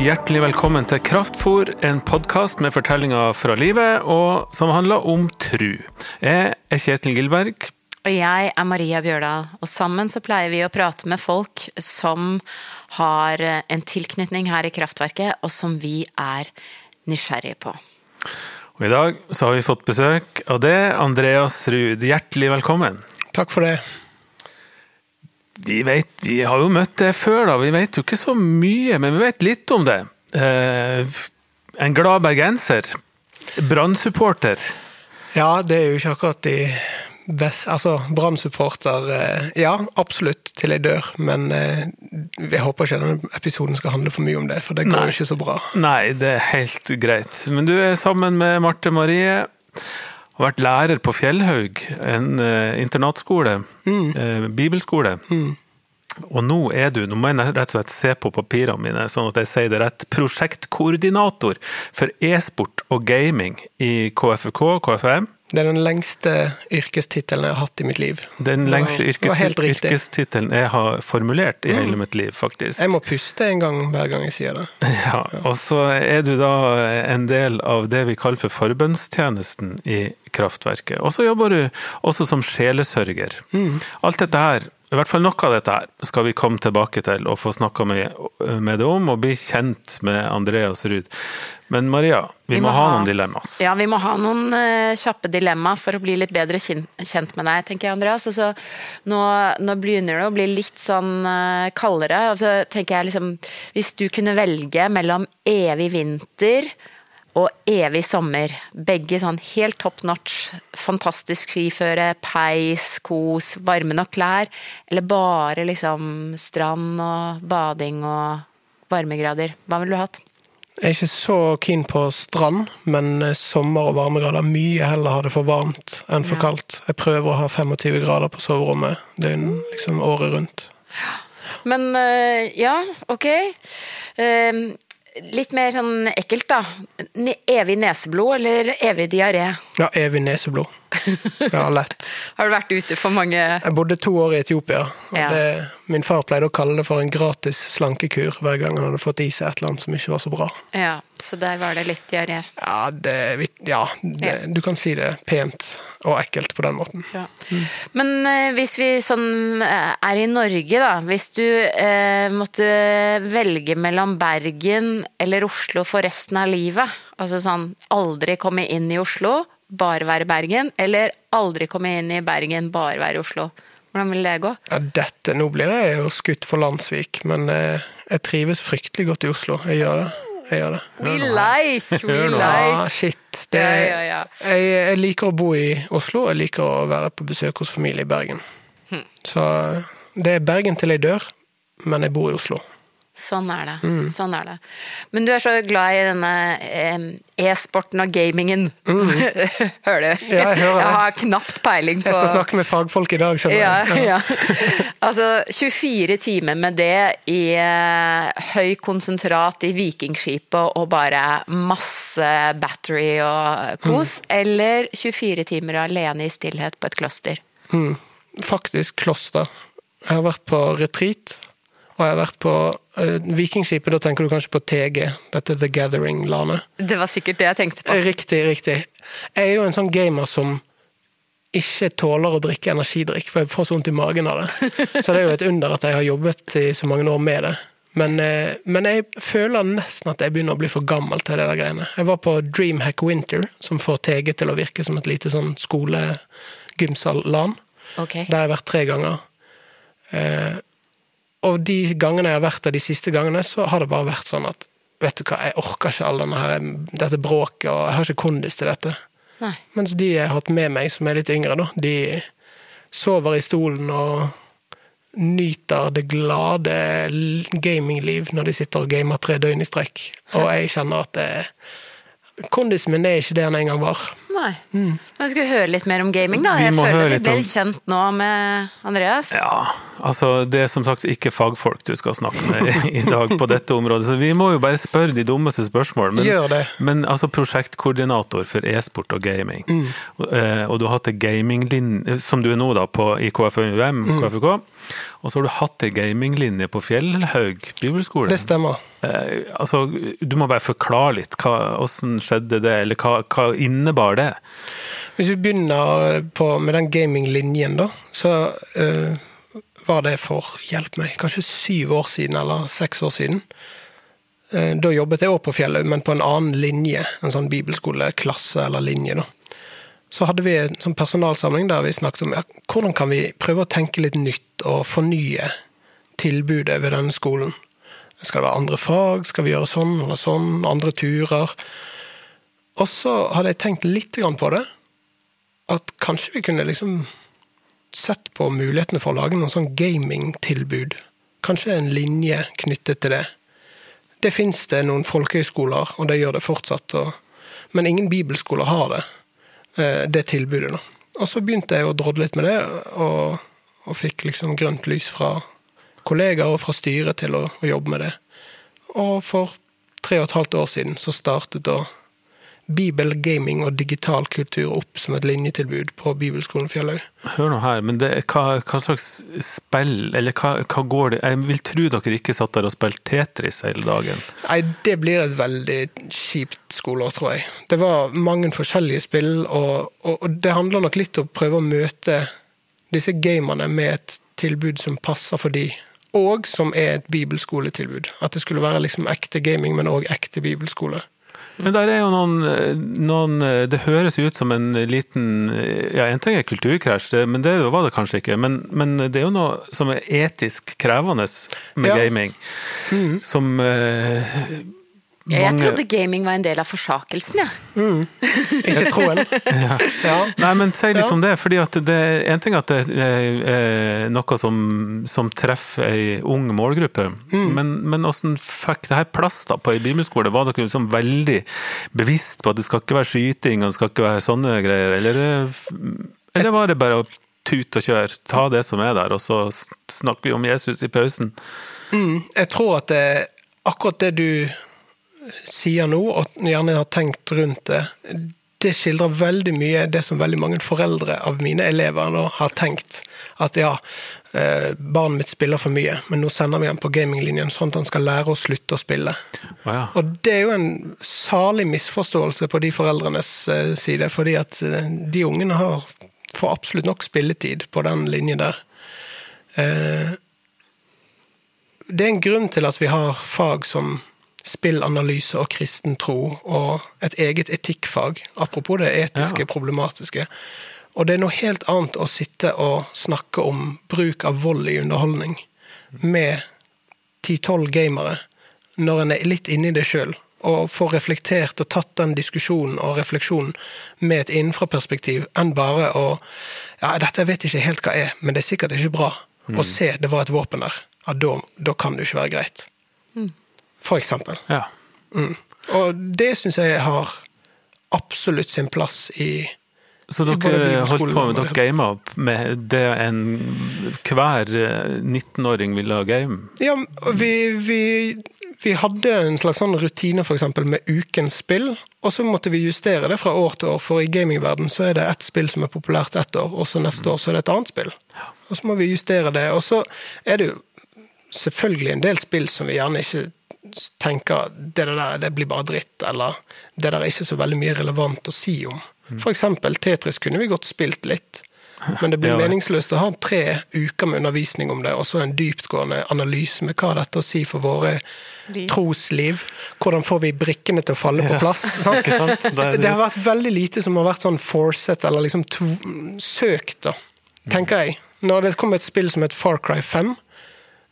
Hjertelig velkommen til Kraftfor, en podkast med fortellinger fra livet og som handler om tru. Jeg er Kjetil Gilberg. Og jeg er Maria Bjørdal, og sammen så pleier vi å prate med folk som har en tilknytning her i kraftverket, og som vi er nysgjerrige på. Og I dag så har vi fått besøk av det, Andreas Ruud. Hjertelig velkommen. Takk for det. Vi, vet, vi har jo møtt det før, da. Vi vet jo ikke så mye, men vi vet litt om det. Eh, en glad bergenser. Brann-supporter. Ja, det er jo ikke akkurat de best Altså, Brann-supporter eh, Ja, absolutt til jeg dør, men eh, jeg håper ikke denne episoden skal handle for mye om det, for det går jo ikke så bra. Nei, det er helt greit. Men du er sammen med Marte Marie. Har vært lærer på Fjellhaug, en eh, internatskole. eh, bibelskole. Og nå er du, nå må jeg rett og slett se på papirene mine, sånn at jeg sier det rett, prosjektkoordinator for e-sport og gaming i KFK, KFM. Det er den lengste yrkestittelen jeg har hatt i mitt liv. Den lengste yrkestittelen jeg har formulert i hele mitt liv, faktisk. Jeg må puste en gang hver gang jeg sier det. Ja, og så er du da en del av det vi kaller for forbønnstjenesten i kraftverket. Og så jobber du også som sjelesørger. Alt dette her, i hvert fall noe av dette her, skal vi komme tilbake til og få snakka med, med det om, og bli kjent med Andreas Ruud. Men Maria, vi, må, ha noen dilemmas. Ja, vi må ha noen uh, kjappe dilemma for å bli litt bedre kjent med deg, tenker jeg, Andreas. Altså, nå, nå begynner det å bli litt sånn uh, kaldere. Og så tenker jeg liksom Hvis du kunne velge mellom evig vinter og evig sommer, begge sånn helt top notch, fantastisk skiføre, peis, kos, varme nok klær, eller bare liksom strand og bading og varmegrader, hva ville du hatt? Jeg er ikke så keen på strand, men eh, sommer og varmegrader. Mye heller ha det for varmt enn for Ja. kaldt. Jeg prøver å ha 25 grader på soverommet døgn, liksom året rundt. Men øh, ja, ok. Ehm, litt mer sånn ekkelt, da. Evig neseblod eller evig diaré? Ja, evig neseblod. Ja, lett. Har du vært ute for mange Jeg bodde to år i Etiopia. Ja. det, min far pleide å kalle det for en gratis slankekur hver gang han hadde fått i seg et eller annet som ikke var så bra. Ja, så der var det litt diaré. Ja, det, ja, det, du kan si det pent og ekkelt på den måten. Ja. Men eh, hvis vi sånn eh, er i Norge, da. Hvis du eh, måtte velge mellom Bergen eller Oslo for resten av livet. Altså sånn aldri komme inn i Oslo, bare være Bergen. Eller aldri komme inn i Bergen, bare være i Oslo. Hvordan vil det gå? Ja, dette, Nå blir jeg jo skutt for Landsvik, men eh, jeg trives fryktelig godt i Oslo. Jeg gjør det. Jeg gjør det. We like, we like. Ja, shit. Det, Ja, ja, ja. Jeg, jeg liker å bo i Oslo, jeg liker å være på besøk hos familie i Bergen. Hm. Så det er Bergen til jeg dør, men jeg bor i Oslo. Sånn er det. Mm. Sånn er det. Men du er så glad i denne e-sporten og gamingen. hører du? Mm. Ja, jeg hører det. har knapt peiling på Jeg skal snakke med fagfolk i dag, skjønner ja, jeg. ja. Altså 24 timer med det i eh, høy konsentrat i Vikingskipet og bare masse battery og kos, Mm. eller 24 timer alene i stillhet på et kloster. Mm. Faktisk kloster. Jeg har vært på retreat, og jeg har vært på Vikingskipet. Da tenker du kanskje på TG, dette The Gathering-landet. Det var sikkert det jeg tenkte på. Riktig, riktig. Jeg er jo en sånn gamer som ikke tåler å drikke energidrikk, for jeg får så vondt i magen av det. Så det er jo et under at jeg har jobbet i så mange år med det. Men, eh, men jeg føler nesten at jeg begynner å bli for gammel til det der greiene. Jeg var på Dreamhack Winter, som får TG til å virke som et lite sånn skole-gymsal-LAN. Ok. Der har jeg vært tre ganger. Eh, og de gangene jeg har vært der, de siste gangene, så har det bare vært sånn at Vet du hva, jeg orker ikke all denne her, dette bråket, og jeg har ikke kondis til dette. Nei. Mens de jeg har hatt med meg, som er litt yngre, da, de sover i stolen og nyter det glade gamingliv når de sitter og gamer tre døgn i strekk. Og jeg kjenner at det, kondisen min er ikke det han en gang var. Nei. Men vi skulle høre litt mer om gaming, da. Vi Jeg føler vi blir om- kjent nå med Andreas. Ja, altså det er som sagt ikke fagfolk du skal snakke med i dag på dette området, så vi må jo bare spørre de dummeste spørsmål. Men, Gjør det. men altså prosjektkoordinator for e-sport og gaming, og, eh, og du har hatt ei gaminglinje, som du er nå da på, i KFUM, KFUK, og så har du hatt ei gaminglinje på Fjellhaug bibelskole. Det stemmer. Eh, altså, du må bare forklare litt, hva, hvordan skjedde det, eller hva, hva innebar det? Hvis vi begynner på, med den gaminglinjen, da, så uh, var det for, hjelp meg, kanskje syv år siden, eller seks år siden. Uh, da jobbet jeg òg på Fjellet, men på en annen linje. En sånn bibelskoleklasse eller linje, da. Så hadde vi en sånn personalsamling der vi snakket om ja, hvordan kan vi prøve å tenke litt nytt og fornye tilbudet ved denne skolen. Skal det være andre fag? Skal vi gjøre sånn eller sånn? Andre turer? Og så hadde jeg tenkt litt på det. At kanskje vi kunne liksom sett på mulighetene for å lage noen sånn gamingtilbud. Kanskje en linje knyttet til det. Det fins det noen folkehøyskoler, og det gjør det fortsatt. Og, men ingen bibelskoler har det, eh, det tilbudet. da. Og så begynte jeg å drodle litt med det, og, og fikk liksom grønt lys fra kollegaer og fra styret til å, å jobbe med det. Og for tre og et halvt år siden så startet da Bibel, gaming og digital kultur opp som et linjetilbud på Bibelskolen Fjellhaug. Hør nå her, men det, hva, hva slags spill, eller hva, hva går det Jeg vil tro dere ikke satt der og spilte Tetris hele dagen. Nei, det blir et veldig kjipt skoleår, tror jeg. Det var mange forskjellige spill, og, og, og det handler nok litt om å prøve å møte disse gamerne med et tilbud som passer for de, og som er et bibelskoletilbud. At det skulle være liksom ekte gaming, men òg ekte bibelskole. Men der er jo noen, noen Det høres ut som en liten Ja, en ting er kulturkrasj, men det var det kanskje ikke. Men, men det er jo noe som er etisk krevende med Ja. gaming. Som Ja, jeg trodde gaming var en del av forsakelsen, jeg. Ikke troen. ja. Nei, men si litt Ja. om det. fordi at det er en ting at det er eh, noe som, som treffer ei ung målgruppe, Mm. men, men hvordan fikk det her plass da på ei bibelskole? Var dere liksom veldig bevisst på at det skal ikke være skyting og det skal ikke være sånne greier, eller, eller var det bare å tute og kjøre, ta det som er der, og så snakker vi om Jesus i pausen? Jeg tror at det, akkurat det du sier nå, og gjerne har tenkt rundt det, det skildrer veldig mye det som veldig mange foreldre av mine elever nå har tenkt. At ja, eh, barnet mitt spiller for mye, men nå sender vi han på gaminglinjen sånn at han skal lære å slutte å spille. Ja. Og det er jo en salig misforståelse på de foreldrenes eh, side, fordi at eh, de ungene har får absolutt nok spilletid på den linjen der. Det er en grunn til at vi har fag som spillanalyse og kristen tro, og et eget etikkfag, apropos det etiske, Ja. problematiske. Og det er noe helt annet å sitte og snakke om bruk av vold i underholdning med 10-12 gamere, når en er litt inne i det sjøl, og får reflektert og tatt den diskusjonen og refleksjonen med et innenfraperspektiv, enn bare å Ja, dette vet jeg ikke helt hva er, men det er sikkert ikke bra. Å se det var et våpen der. Ja, da, da kan det jo ikke være greit. For eksempel. ja. Mm. Og det syns jeg har absolutt sin plass i Så dere holdt på med dere gama med det en hver eh, 19-åring ville ha game? Ja, vi, vi, vi hadde en slags sånn rutine for eksempel med ukens spill, og så måtte vi justere det fra år til år, for i gamingverden så er det ett spill som er populært ett år, og så neste år så er det et annet spill. Og så må vi justere det. Og så er det jo selvfølgelig en del spill som vi gjerne ikke tenker det der det blir bare dritt, eller det der er ikke så veldig mye relevant å si om. For eksempel Tetris kunne vi godt spilt litt. Men det blir Ja. meningsløst å ha tre uker med undervisning om det, og så en dyptgående analyse med hva dette å si for våre trosliv. Hvordan får vi brikkene til å falle på plass? sant? Ikke sant? Er det- har vært veldig lite som har vært sånn forset, eller liksom søkt, da, tenker jeg. Når det kom et spill som het Far Cry 5,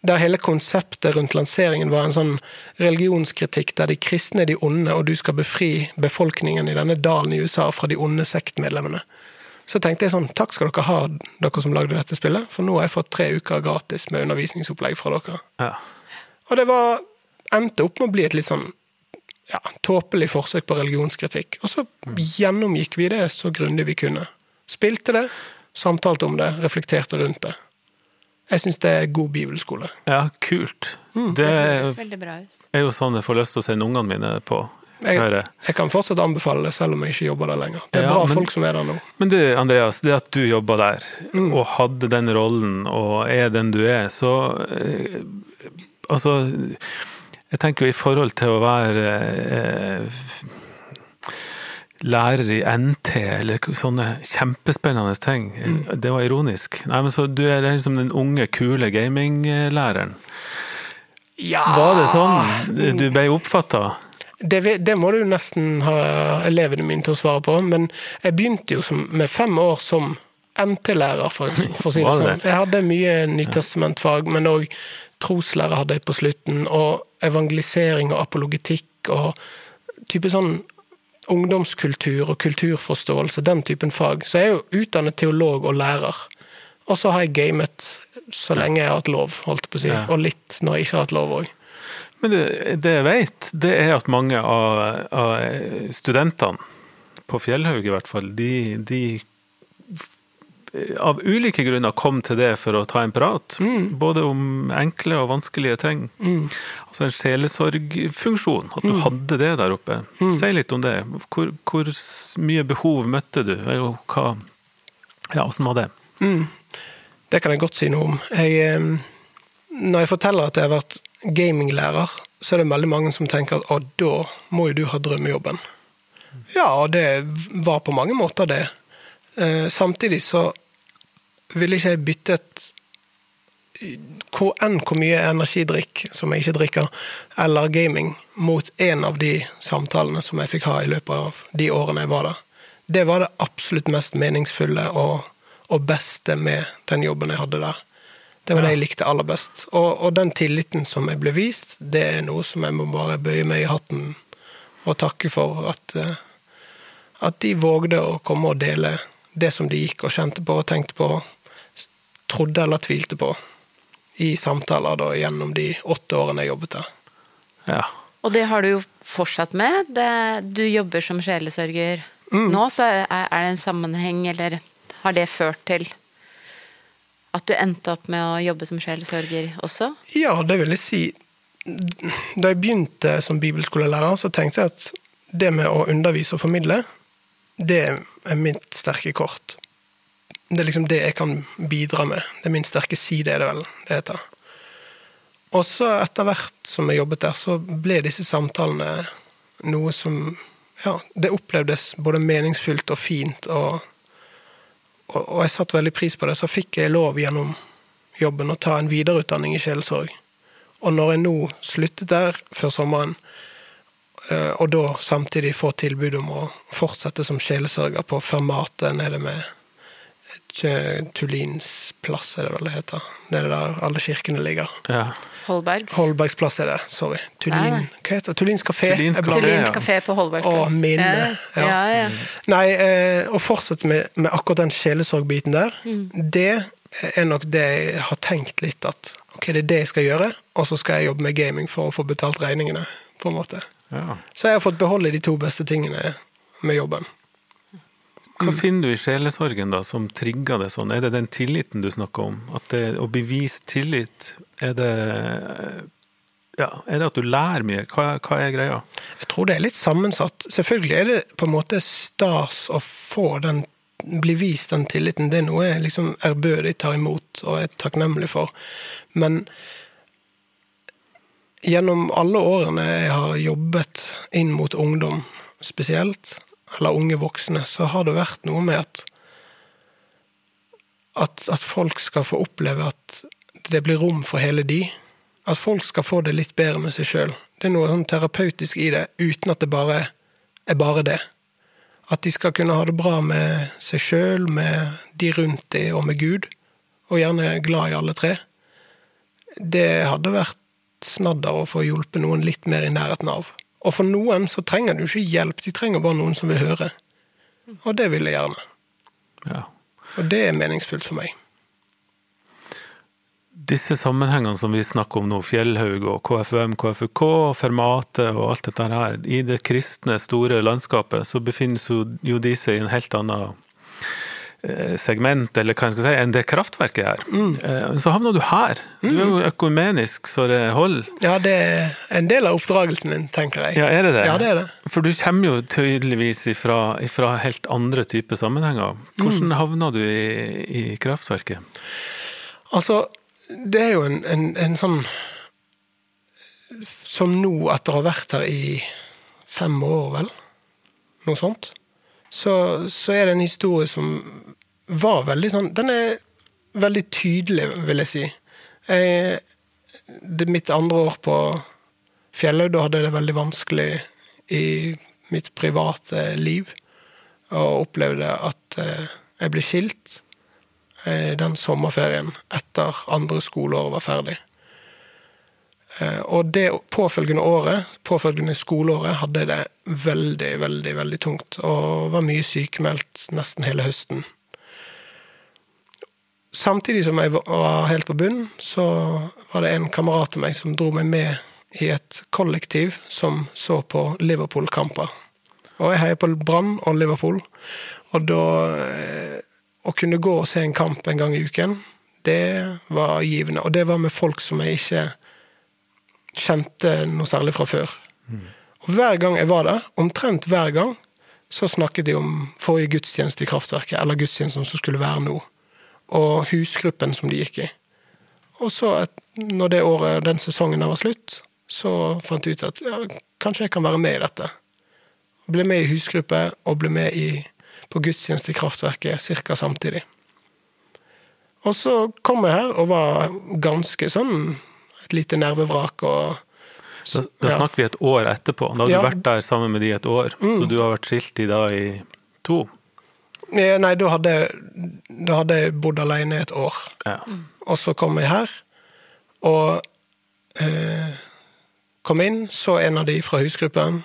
der hele konseptet rundt lanseringen var en sånn religionskritikk der de kristne er de onde, og du skal befri befolkningen i denne dalen i USA fra de onde sektmedlemmene. Så tenkte jeg sånn, takk skal dere ha, dere som lagde dette spillet, for nå har jeg fått tre uker gratis med undervisningsopplegg fra dere. Ja. Og det var endte opp med å bli et litt sånn ja, tåpelig forsøk på religionskritikk. Og så gjennomgikk vi det så grundig vi kunne. Spilte det, samtalte om det, reflekterte rundt det. Jeg syns det er god bibelskole. Ja, kult. Mm. Det Det er jo sånn jeg får lyst til å sende ungene mine på. Jeg, jeg kan fortsatt anbefale det, selv om jeg ikke jobber der lenger. Det er Ja, bra men- folk som er der nå. Men du, Andreas, det at du jobba der, Mm. og hadde den rollen, og er den du er, så eh, Altså, jeg tenker jo i forhold til å være eh, lærer i NT, eller sånne kjempespennende ting. Mm. Det var ironisk. Nei, men så Du er liksom den unge, kule gaminglæreren. Ja, Var det sånn du ble oppfatta? det, det må du nesten ha elevene mine til å svare på, men jeg begynte jo som, med fem år som NT-lærer, for, for å si det det sånn. Jeg hadde mye nytestamentfag, men òg troslære hadde jeg på slutten, og evangelisering og apologetikk og type sånn ungdomskultur og kulturforståelse, den typen fag. Så jeg er jo utdannet teolog og lærer. Og så har jeg gamet så lenge jeg har hatt lov, holdt jeg på å si. Ja. Og litt når jeg ikke har hatt lov òg. Men det, det jeg vet, det er at mange av, av studentene, på Fjellhaug i hvert fall, de, de av ulike grunner kom til det for å ta en prat. Både om enkle og vanskelige ting. Altså en sjelesorgfunksjon, at du hadde det der oppe. Si litt om det. Hvor, hvor mye behov møtte du? Hva, ja, åssen var det? Det kan jeg godt si noe om. Jeg, eh, når jeg forteller at jeg har vært gaminglærer, så er det veldig mange som tenker at å, da må jo du ha drømmejobben. Ja, og det var på mange måter det. Eh, Samtidig så ville ikke jeg byttet hvor enn hvor mye energidrikk som jeg ikke drikker, eller gaming, mot en av de samtalene som jeg fikk ha i løpet av de årene jeg var der. Det var det absolutt mest meningsfulle og, og beste med den jobben jeg hadde der. Det var det jeg likte aller best. Og, og den tilliten som jeg ble vist, det er noe som jeg må bare bøye meg i hatten og takke for. At, eh, at de vågde å komme og dele det som de gikk og kjente på og tenkte på, trodde eller tvilte på, i samtaler da gjennom de åtte årene jeg jobbet der. Ja. Og det har du jo fortsatt med. Det, du jobber som sjelesørger nå, så er, er det en sammenheng, eller har det ført til at du endte opp med å jobbe som sjelesørger også? Ja, det vil jeg si. Da jeg begynte som bibelskolelærer, så tenkte jeg at det med å undervise og formidle, det er mitt sterke kort. Det er liksom det jeg kan bidra med. Det er min sterke side, er det vel det heter. Og så etter hvert som jeg jobbet der, så ble disse samtalene noe som Ja, det opplevdes både meningsfylt og fint, og, og, og jeg satte veldig pris på det. Så fikk jeg lov gjennom jobben å ta en videreutdanning i sjelesorg. Og når jeg nå sluttet der før sommeren, eh, og da samtidig får tilbud om å fortsette som sjelesørger på Fermate nede med Tjø- Tullins plass, er det vel det heter. Det er der alle kirkene ligger. ja. Holbergs? Holbergs plass er det, sorry. Tullin Nei, nei. Hva heter det? Tullins kafé? Tullins kafé. ja. på Holbergs plass. Å, minne. Ja, Ja. ja, ja. Nei, eh, å fortsette med, med akkurat den sjelesorgbiten der, det er nok det jeg har tenkt litt at ok, det er det jeg skal gjøre, og så skal jeg jobbe med gaming for å få betalt regningene, på en måte. ja. Så jeg har fått beholde de to beste tingene med jobben. Hva finner du i sjelesorgen da, som trigger det sånn? Er det den tilliten du snakker om? At det å bevise tillit, er det ja, Er det at du lærer mye? Hva, hva er greia? Jeg tror det er litt sammensatt. Selvfølgelig er det på en måte stas å få den bli vist den tilliten. Det er noe jeg liksom ærbødig tar imot og er takknemlig for. Men gjennom alle årene jeg har jobbet inn mot ungdom spesielt, eller unge voksne, så har det vært noe med at at, at folk skal få oppleve at det blir rom for hele de. At folk skal få det litt bedre med seg sjøl. Det er noe sånn terapeutisk i det, uten at det bare er bare det. At de skal kunne ha det bra med seg sjøl, med de rundt dem og med Gud. Og gjerne glad i alle tre. Det hadde vært snadder å få hjulpet noen litt mer i nærheten av. Og for noen så trenger du ikke hjelp, de trenger bare noen som vil høre. Og det vil jeg gjerne. Ja. Og det er meningsfullt for meg. disse sammenhengene som vi snakker om nå, Fjellhaug og KFUM, KFUK, Fermate og alt dette her, i det kristne, store landskapet, så befinner jo de seg i en helt annen segment, eller hva jeg skal si, enn det kraftverket er. Mm. Så havner du her. Du er jo mm. økumenisk så det holder. Ja, det er en del av oppdragelsen min, tenker jeg. Ja, er det det? Ja, det er det. For du kommer jo tydeligvis ifra, ifra helt andre typer sammenhenger. Hvordan mm. havna du i, i, kraftverket? Altså, det er jo en, en, en sånn Som nå, etter å ha vært her i fem år, vel? Noe sånt så, så, er det en historie som var veldig sånn Den er veldig tydelig, vil jeg si. Jeg, det mitt andre år på Fjellhaug, da hadde jeg det veldig vanskelig i mitt private liv. Og opplevde at eh, jeg ble skilt eh, den sommerferien etter andre skoleår var ferdig. Eh, og det påfølgende året, påfølgende skoleåret, hadde jeg det veldig, veldig veldig tungt. Og var mye sykemeldt nesten hele høsten. Samtidig som jeg var helt på bunnen, så var det en kamerat av meg som dro meg med i et kollektiv som så på Liverpool-kamper. Og jeg heier på Brann og Liverpool, og da eh, Å kunne gå og se en kamp en gang i uken, det var givende. Og det var med folk som jeg ikke kjente noe særlig fra før. Mm. Og Hver gang jeg var der, omtrent hver gang, så snakket de om forrige gudstjeneste i Kraftverket, eller gudstjenesten som skulle være nå, og husgruppen som de gikk i. Og så, når det året, den sesongen var slutt, så fant jeg ut at ja, kanskje jeg kan være med i dette. Ble med i husgruppe og ble med i, på gudstjeneste i Kraftverket ca. samtidig. Og så kom jeg her og var ganske sånn et lite nervevrak. og da, da snakker vi et år etterpå. Da har du vært der sammen med de et år, mm. så du har vært skilt i da i to? Nei, da hadde, da hadde jeg bodd alene et år. Ja. Og så kom jeg her, og eh, kom inn, så en av de fra husgruppen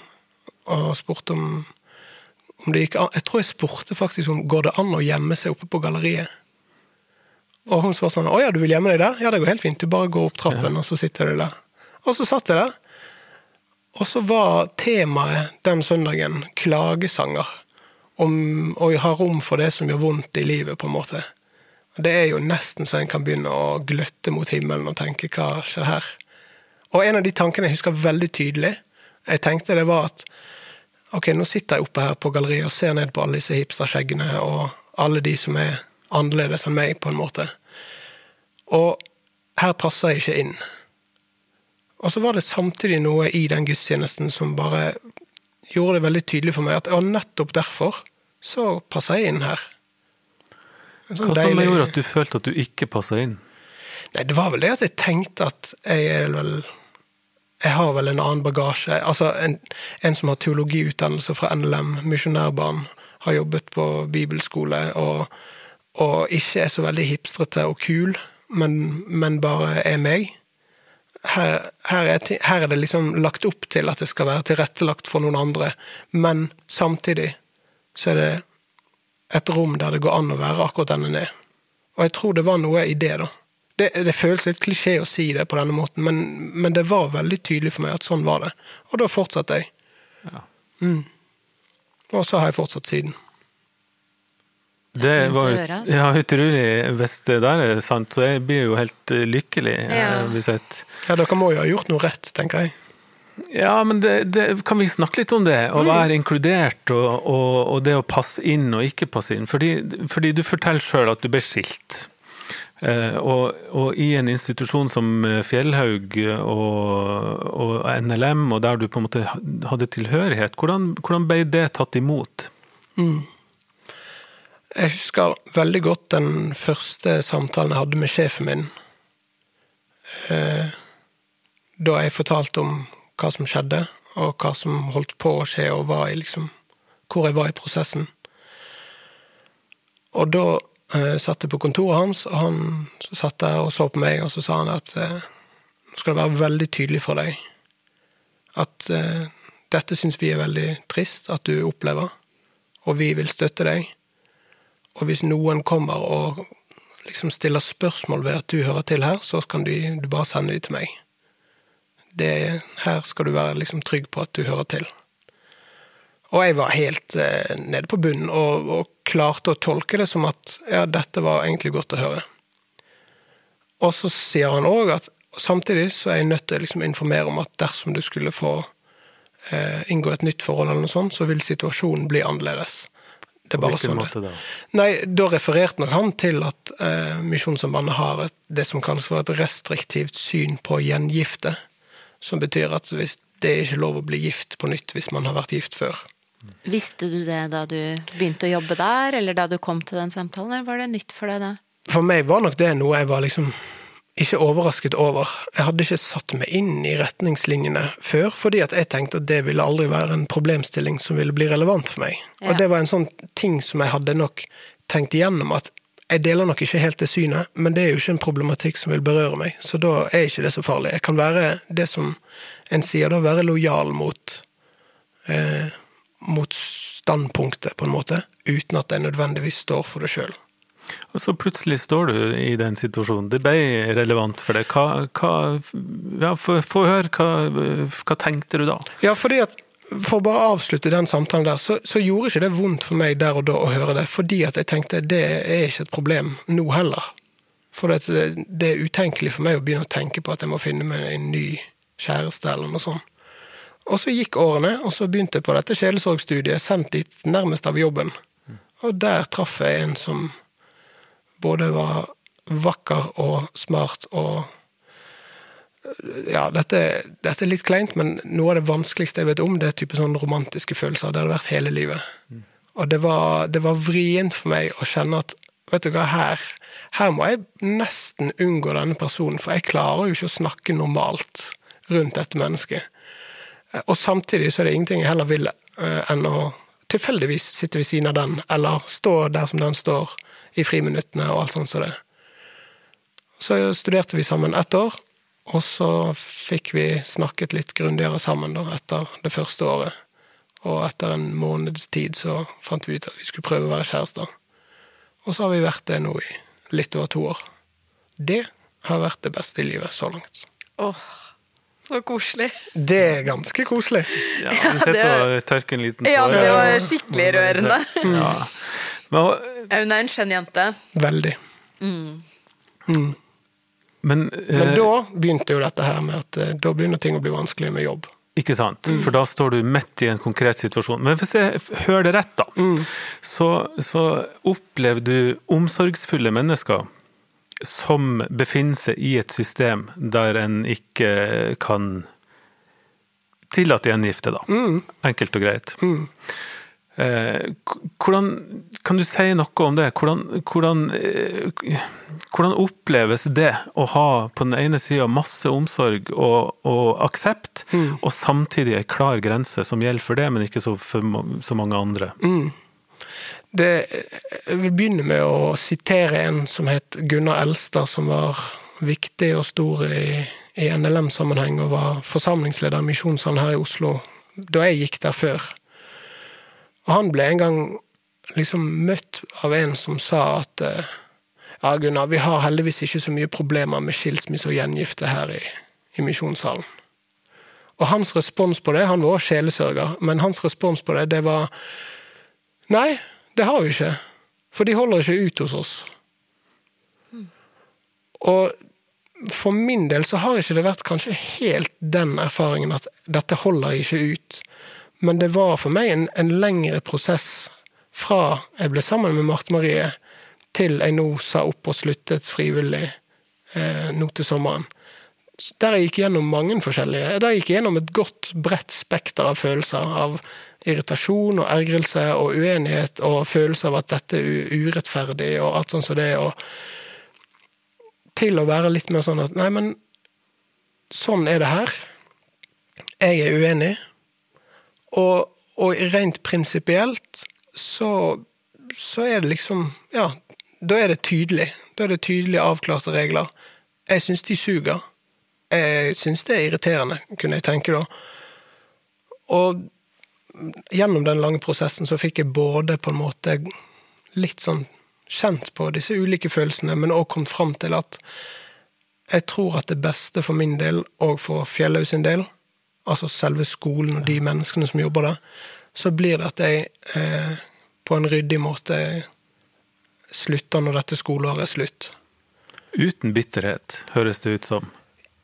og spurte om, om det gikk an Jeg tror jeg spurte faktisk om går det an å gjemme seg oppe på galleriet. Og hun svarte sånn 'Å ja, du vil gjemme deg der?' 'Ja, det går helt fint. Du bare går opp trappen, ja. og så sitter du der.' Og så satt jeg der. Og så var temaet den søndagen klagesanger. Om å ha rom for det som gjør vondt i livet, på en måte. Det er jo nesten så en kan begynne å gløtte mot himmelen og tenke 'hva skjer her'? Og en av de tankene jeg husker veldig tydelig, jeg tenkte det var at ok, nå sitter jeg oppe her på galleriet og ser ned på alle disse hipsterskjeggene og alle de som er annerledes enn meg, på en måte. Og her passer jeg ikke inn. Og så var det samtidig noe i den gudstjenesten som bare gjorde det veldig tydelig for meg at ja, nettopp derfor så passer jeg inn her. Sånn Hva som gjorde at du følte at du ikke passa inn? Nei, Det var vel det at jeg tenkte at jeg er vel Jeg har vel en annen bagasje. Altså, en, en som har teologiutdannelse fra NLM, misjonærbarn, har jobbet på bibelskole og og ikke er så veldig hipstrete og kul, men, men bare er meg. Her, her, er, her, er, det liksom lagt opp til at det skal være tilrettelagt for noen andre, men samtidig så er det et rom der det går an å være akkurat den en er. Og jeg tror det var noe i det, da. Det, det føles litt klisjé å si det på denne måten, men, men, det var veldig tydelig for meg at sånn var det. Og da fortsatte jeg. Ja. Mm. Og så har jeg fortsatt siden. Det var ja, utrolig Hvis det der er sant, så jeg blir jo helt eh, lykkelig. Eh, ja. Hvis jeg... ja, dere må jo ha gjort noe rett, tenker jeg. Ja, men det, det, kan vi snakke litt om det? Å mm. være inkludert og, og, og, det å passe inn og ikke passe inn. Fordi, fordi du forteller sjøl at du ble skilt. Eh, og, og, i en institusjon som Fjellhaug og, NLM, og der du på en måte hadde tilhørighet, hvordan, hvordan ble det tatt imot? Mm. Jeg husker veldig godt den første samtalen jeg hadde med sjefen min. Eh, da jeg fortalte om hva som skjedde, og hva som holdt på å skje, og i, liksom, hvor jeg var i prosessen. Og da eh, satt jeg på kontoret hans, og han satt der og så på meg, og så sa han at eh, nå skal det være veldig tydelig for deg at dette syns vi er veldig trist at du opplever, og vi vil støtte deg. Og hvis noen kommer og liksom stiller spørsmål ved at du hører til her, så kan du, du bare sende de til meg. Det, her skal du være liksom trygg på at du hører til. Og jeg var helt eh, nede på bunnen og, og, klarte å tolke det som at ja, dette var egentlig godt å høre. Og så sier han òg at samtidig så er jeg nødt til å liksom informere om at dersom du skulle få eh, inngå et nytt forhold, eller noe sånt, så vil situasjonen bli annerledes. Det er bare sånn måte da? Nei, Da refererte nok han til at eh, Misjonssambandet har et, det som kalles for et restriktivt syn på gjengifte. Som betyr at hvis det er ikke lov å bli gift på nytt hvis man har vært gift før. Visste du det da du begynte å jobbe der, eller da du kom til den samtalen, eller var det nytt for deg da? For meg var nok det noe jeg var liksom ikke overrasket over. Jeg hadde ikke satt meg inn i retningslinjene før, fordi at jeg tenkte at det ville aldri være en problemstilling som ville bli relevant for meg. Ja. Og det var en sånn ting som jeg hadde nok tenkt igjennom, at jeg deler nok ikke helt det synet, men det er jo ikke en problematikk som vil berøre meg, så da er ikke det så farlig. Jeg kan være det som en sier, da være lojal mot eh, mot standpunktet, på en måte, uten at jeg nødvendigvis står for det sjøl. Og så plutselig står du i den situasjonen. Det ble relevant for deg. Ja, Få høre, hva, hva, tenkte du da? Ja, fordi at For å bare avslutte den samtalen der, så, så, gjorde ikke det vondt for meg der og da å høre det. Fordi at jeg tenkte det er ikke et problem nå heller. For det, det er utenkelig for meg å begynne å tenke på at jeg må finne meg en ny kjæreste eller noe sånt. Og så gikk årene, og så begynte jeg på dette sjelesorgstudiet, sendt dit nærmest av jobben. Og der traff jeg en som både var vakker og smart og Ja, dette, dette er litt kleint, men noe av det vanskeligste jeg vet om, det er type sånn romantiske følelser. Det hadde vært hele livet. Og det var, det var vrient for meg å kjenne at vet du hva, her, her må jeg nesten unngå denne personen, for jeg klarer jo ikke å snakke normalt rundt dette mennesket. Og samtidig så er det ingenting jeg heller vil uh, enn å tilfeldigvis sitte ved siden av den, eller stå der som den står, i friminuttene og alt sånt som det. Så studerte vi sammen ett år, og så fikk vi snakket litt grundigere sammen da, etter det første året. Og etter en måneds tid så fant vi ut at vi skulle prøve å være kjærester. Og så har vi vært det nå i litt over to år. Det har vært det beste i livet så langt. Åh, så koselig. Det er ganske koselig. Ja, du sitter og tørker en liten tåre. Ja, det var skikkelig rørende. Ja. Aune er en skjønn jente. Veldig. Mm. Mm. Men, eh, Men, da begynte jo dette her med at eh, da begynner ting å bli vanskelig med jobb. Ikke sant, mm. for da står du midt i en konkret situasjon. Men hvis jeg hører det rett, da, mm. så, så opplever du omsorgsfulle mennesker som befinner seg i et system der en ikke kan tillate gjengifte, da. Mm. Enkelt og greit. Mm. Eh, hvordan, kan du si noe om det? Hvordan, hvordan, eh, hvordan, oppleves det å ha på den ene sida masse omsorg og, og aksept, mm. og samtidig ei klar grense som gjelder for det, men ikke så for så mange andre? Mm. Det, jeg vil begynne med å sitere en som het Gunnar Elstad, som var viktig og stor i, i NLM-sammenheng, og var forsamlingsleder i Misjonssalen her i Oslo da jeg gikk der før. Og han ble en gang liksom møtt av en som sa at eh, ja, Gunnar, vi har heldigvis ikke så mye problemer med skilsmisse og gjengifte her i, i misjonssalen. Og hans respons på det, han var også sjelesørger, men hans respons på det, det var Nei, det har vi ikke. For de holder ikke ut hos oss. Og for min del så har ikke det vært kanskje helt den erfaringen at dette holder ikke ut. Men det var for meg en, en lengre prosess fra jeg ble sammen med Marte Marie, til jeg nå sa opp og sluttet frivillig eh, nå til sommeren. Der jeg gikk gjennom mange forskjellige Der jeg gikk gjennom et godt, bredt spekter av følelser. Av irritasjon og ergrelse og uenighet og følelse av at dette er urettferdig og alt sånt som det. Og til å være litt mer sånn at nei, men sånn er det her. Jeg er uenig. Og, og rent prinsipielt så, så er det liksom Ja, da er det tydelig. Da er det tydelig avklarte regler. Jeg syns de suger. Jeg syns det er irriterende, kunne jeg tenke da. Og gjennom den lange prosessen så fikk jeg både på en måte litt sånn kjent på disse ulike følelsene, men òg kommet fram til at jeg tror at det beste for min del, og for Fjellhaug sin del, altså selve skolen og de menneskene som jobber der, så blir det at jeg eh, på en ryddig måte slutter når dette skoleåret er slutt. Uten bitterhet, høres det ut som.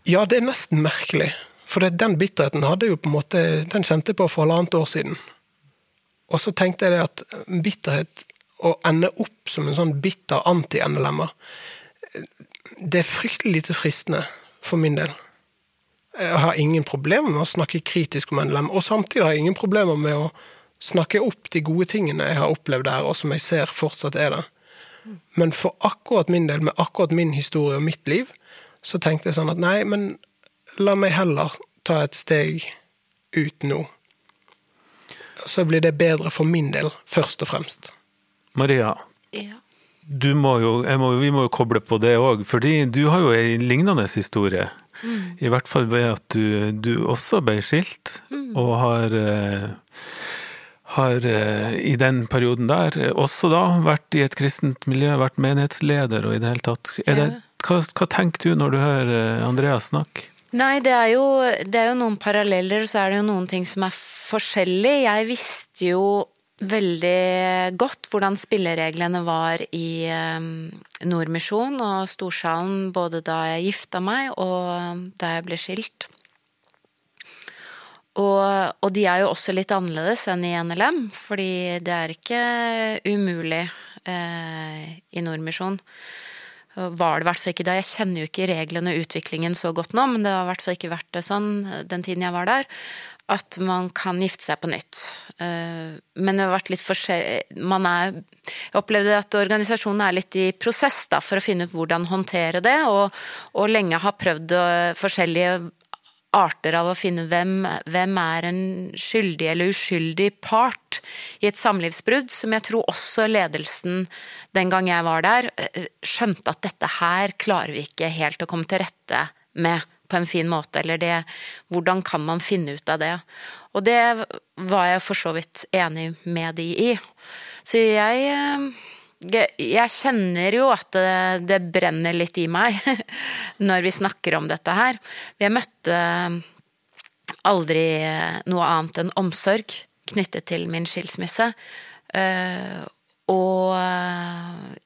Ja, det er nesten merkelig. For den bitterheten hadde jeg jo på en måte, den kjente jeg på for halvannet år siden. Og så tenkte jeg det at bitterhet, å ende opp som en sånn bitter anti-NLM-er, det er fryktelig lite fristende for min del. Jeg har ingen problemer med å snakke kritisk om NLM, og samtidig har jeg ingen problemer med å snakke opp de gode tingene jeg har opplevd der, og som jeg ser fortsatt er der. Men for akkurat min del, med akkurat min historie og mitt liv, så tenkte jeg sånn at nei, men la meg heller ta et steg ut nå. Så blir det bedre for min del, først og fremst. Maria, Ja. du må jo, må, vi må jo koble på det òg, fordi du har jo ei lignende historie. I hvert fall ved at du, du også ble skilt, og har, eh, har eh, i den perioden der også da vært i et kristent miljø, vært menighetsleder og i det hele tatt. Det, hva, hva tenker du når du hører eh, Andreas snakke? Nei, det er, jo, det er jo noen paralleller, og så er det jo noen ting som er forskjellig. Jeg visste jo veldig godt hvordan spillereglene var i um, Nordmisjon og Storsalen både da jeg gifta meg og da jeg ble skilt. Og, og, de er jo også litt annerledes enn i NLM, fordi det er ikke umulig eh, i Nordmisjon. Var det i hvert fall ikke da. Jeg kjenner jo ikke reglene og utviklingen så godt nå, men det har i hvert fall ikke vært det sånn den tiden jeg var der, at man kan gifte seg på nytt. Men det har vært litt forskjellig Man er Jeg opplevde at organisasjonen er litt i prosess da, for å finne ut hvordan håndtere det, og, og lenge har prøvd forskjellige arter av å finne hvem, hvem er en skyldig eller uskyldig part i et samlivsbrudd, som jeg tror også ledelsen den gang jeg var der, skjønte at dette her klarer vi ikke helt å komme til rette med på en fin måte, eller det Hvordan kan man finne ut av det? Og det var jeg for så vidt enig med de i. Så jeg jeg kjenner jo at det, det, brenner litt i meg når vi snakker om dette her. Jeg møtte aldri noe annet enn omsorg knyttet til min skilsmisse. Og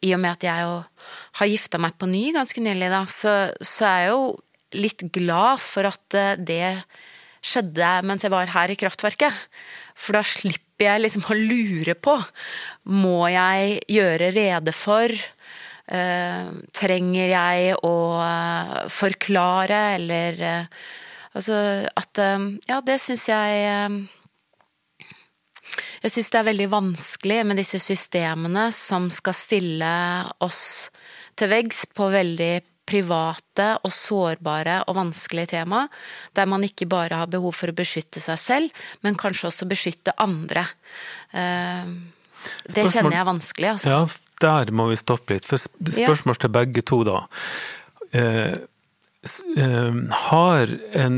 i og med at jeg har gifta meg på ny ganske nylig, da, så, så er jo litt glad for at det skjedde mens jeg var her i kraftverket. For da slipper jeg liksom å lure på. Må jeg gjøre rede for? Uh, trenger jeg å uh, forklare, eller Altså at Ja, det syns jeg Jeg syns det er veldig vanskelig med disse systemene som skal stille oss til veggs på veldig private og sårbare og vanskelige tema, der man ikke bare har behov for å beskytte seg selv, men kanskje også beskytte andre. Det kjenner jeg er vanskelig, altså. Ja, der må vi stoppe litt. For spørsmål til begge to, da. Har en